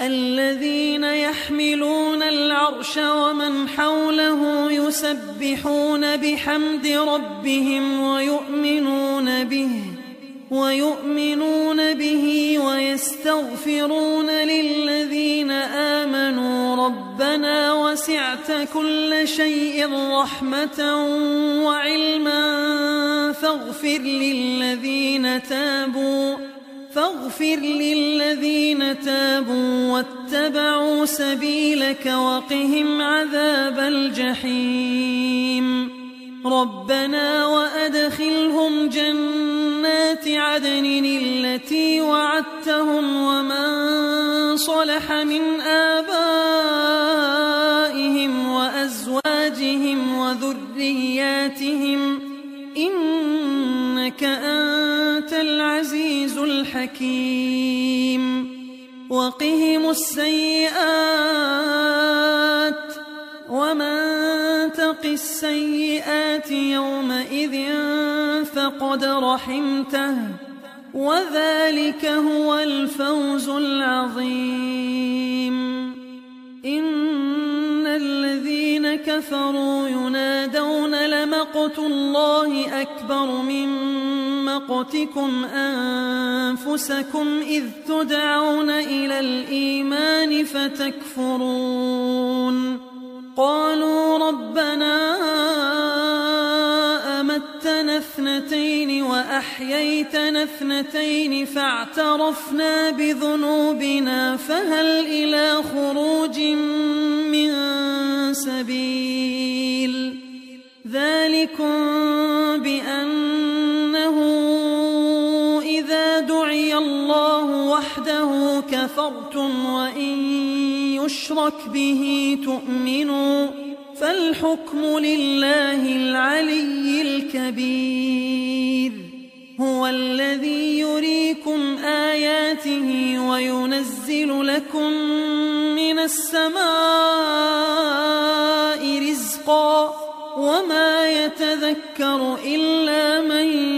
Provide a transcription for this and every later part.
الذين يحملون العرش ومن حوله يسبحون بحمد ربهم ويؤمنون به ويؤمنون به ويستغفرون للذين آمنوا ربنا وسعت كل شيء رحمة وعلما فاغفر للذين تابوا فاغفر للذين تابوا واتبعوا سبيلك وقهم عذاب الجحيم. ربنا وأدخلهم جنات عدن التي وعدتهم ومن صلح من آبائهم وأزواجهم وذرياتهم إنك الحكيم وقهم السيئات ومن تق السيئات يومئذ فقد رحمته وذلك هو الفوز العظيم. كفروا ينادون لمقت الله أكبر من مقتكم أنفسكم إذ تدعون إلى الإيمان فتكفرون. قالوا ربنا أمتنا اثنتين وأحييتنا اثنتين فاعترفنا بذنوبنا فهل إلى خروج كفرتم وإن يشرك به تؤمنوا فالحكم لله العلي الكبير. هو الذي يريكم آياته وينزل لكم من السماء رزقا وما يتذكر إلا من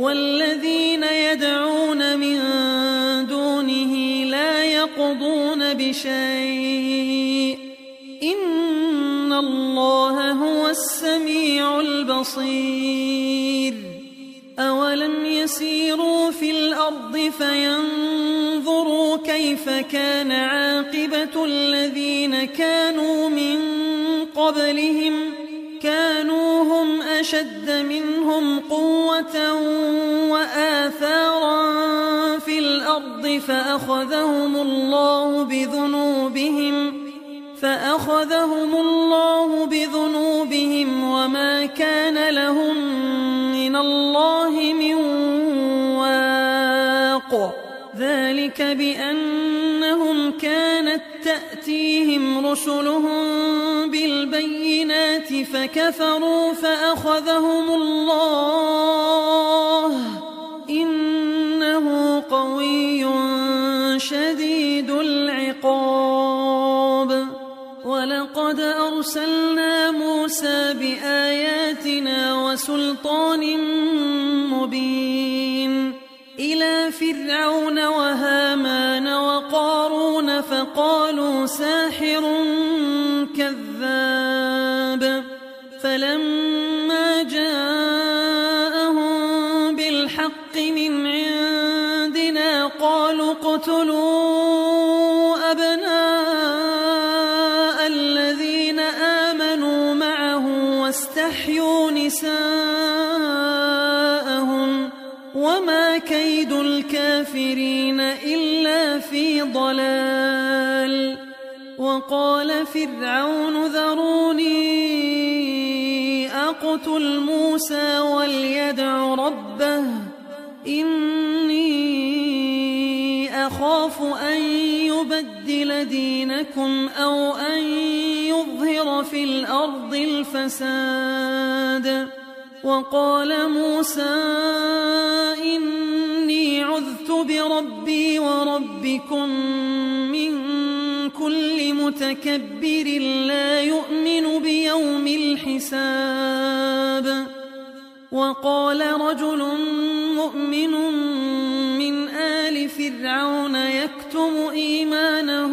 والذين يدعون من دونه لا يقضون بشيء. إن الله هو السميع البصير. أولم يسيروا في الأرض فينظروا كيف كان عاقبة الذين كانوا من قبلهم أشد منهم قوة وآثارا في الأرض فأخذهم الله بذنوبهم فأخذهم الله بذنوبهم وما كان لهم من الله من واق. ذلك كانت تأتيهم رسلهم بالبينات فكفروا فأخذهم الله. إنه قوي شديد العقاب. ولقد أرسلنا موسى بآياتنا وسلطان مبين إلى فرعون وهامان فقالوا ساحر إلا في ضلال وقال فرعون ذروني أقتل موسى وليدع ربه إني أخاف أن يبدل دينكم أو أن يظهر في الأرض الفساد وقال موسى إني بربي وربكم من كل متكبر لا يؤمن بيوم الحساب. وقال رجل مؤمن من آل فرعون يكتم إيمانه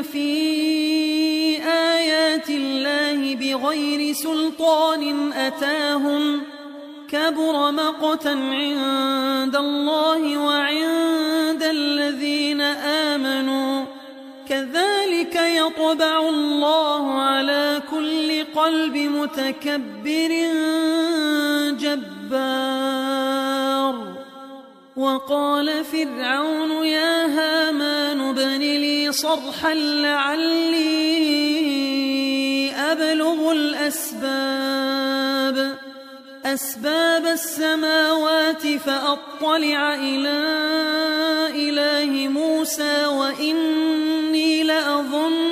في آيات الله بغير سلطان أتاهم كبر مقتا عند الله وعند الذين آمنوا كذلك يطبع الله على كل قلب متكبر جبار وقال فرعون يا هامان ابن لي صرحا لعلي أبلغ الأسباب. أسباب السماوات فأطلع إلى إله موسى وإني لأظنه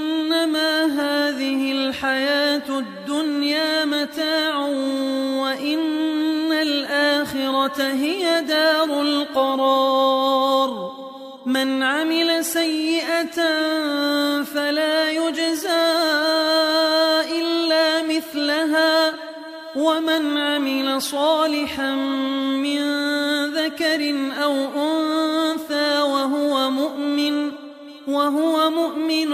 إنما هذه الحياة الدنيا متاع وإن الآخرة هي دار القرار. من عمل سيئة فلا يجزى إلا مثلها ومن عمل صالحا من ذكر أو أنثى وهو مؤمن وهو مؤمن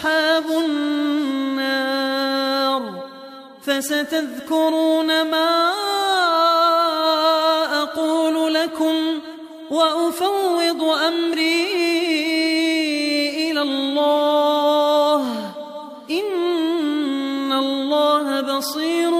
أصحاب النار فستذكرون ما أقول لكم وأفوض أمري إلى الله إن الله بصير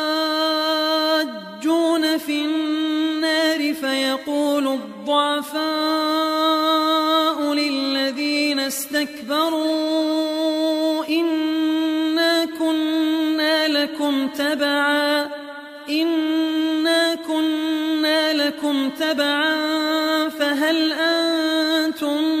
في النار فيقول الضعفاء للذين استكبروا إنا كنا لكم تبعا إنا كنا لكم تبعا فهل أنتم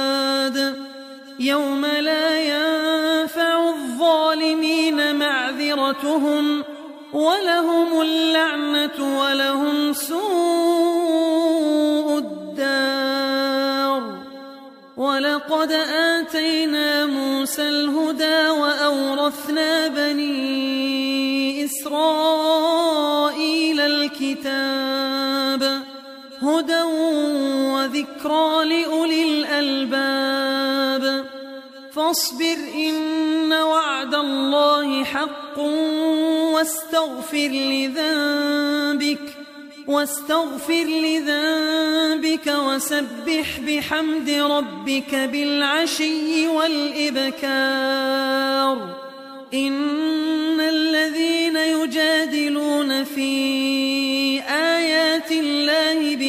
يوم لا ينفع الظالمين معذرتهم ولهم اللعنة ولهم سوء الدار. ولقد آتينا موسى الهدى وأورثنا بني إسرائيل الكتاب هدى وذكرى لأولي الألباب. فاصبر إن وعد الله حق واستغفر لذنبك واستغفر لذنبك وسبح بحمد ربك بالعشي والإبكار. إن الذين يجادلون في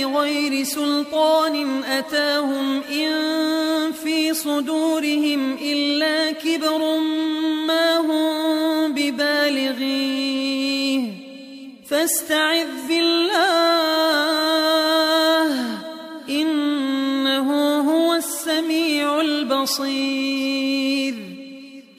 بغير سلطان أتاهم إن في صدورهم إلا كبر ما هم ببالغيه. فاستعذ بالله إنه هو السميع البصير.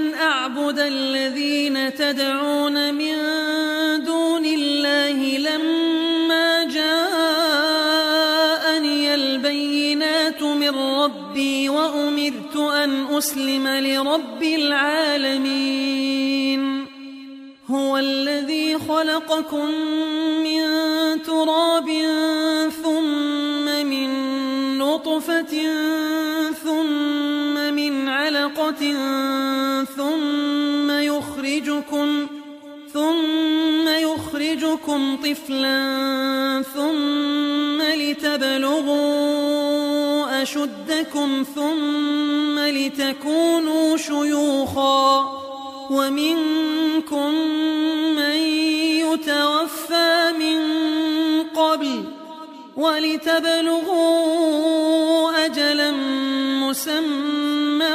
أن أعبد الذين تدعون من دون الله لما جاءني البينات من ربي وأمرت أن أسلم لرب العالمين. هو الذي خلقكم من تراب ثم يخرجكم ثم يخرجكم طفلا ثم لتبلغوا أشدكم ثم لتكونوا شيوخا. ومنكم من يتوفى من قبل ولتبلغوا أجلا مسمى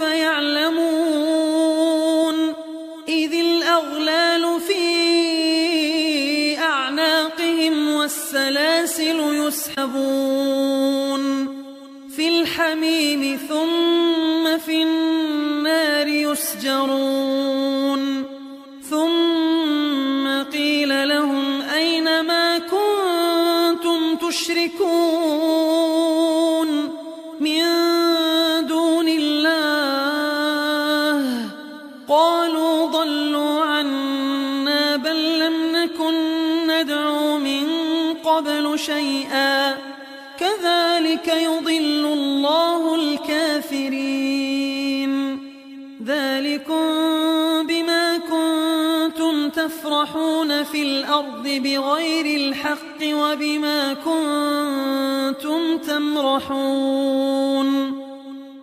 فسوف يعلمون إذ الأغلال في أعناقهم والسلاسل يسحبون. في الحميم ثم في النار يسجرون. تفرحون في الأرض بغير الحق وبما كنتم تمرحون.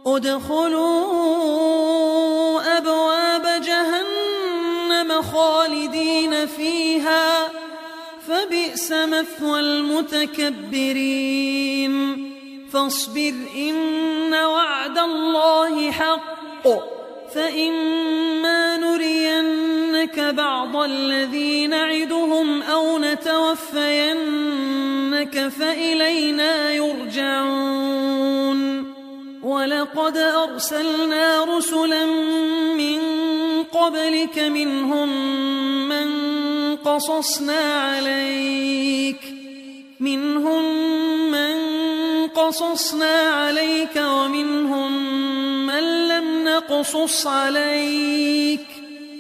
ادخلوا أبواب جهنم خالدين فيها فبئس مثوى المتكبرين. فاصبر إن وعد الله حق فإما نرينك بعض الذي نعدهم أو نتوفينك فإلينا يرجعون. ولقد أرسلنا رسلا من قبلك منهم من قصصنا عليك منهم من قصصنا عليك ومنهم من لم نقصص عليك.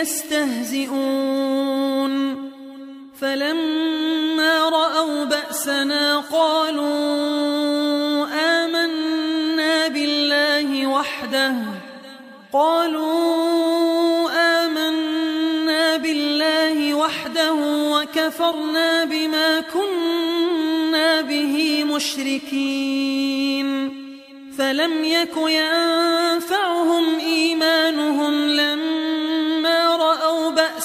يستهزئون. فلما رأوا بأسنا قالوا آمنا بالله وحده. قالوا آمنا بالله وحده وكفرنا بما كنا به مشركين. فلم يك ينفعهم إيمانهم رأوا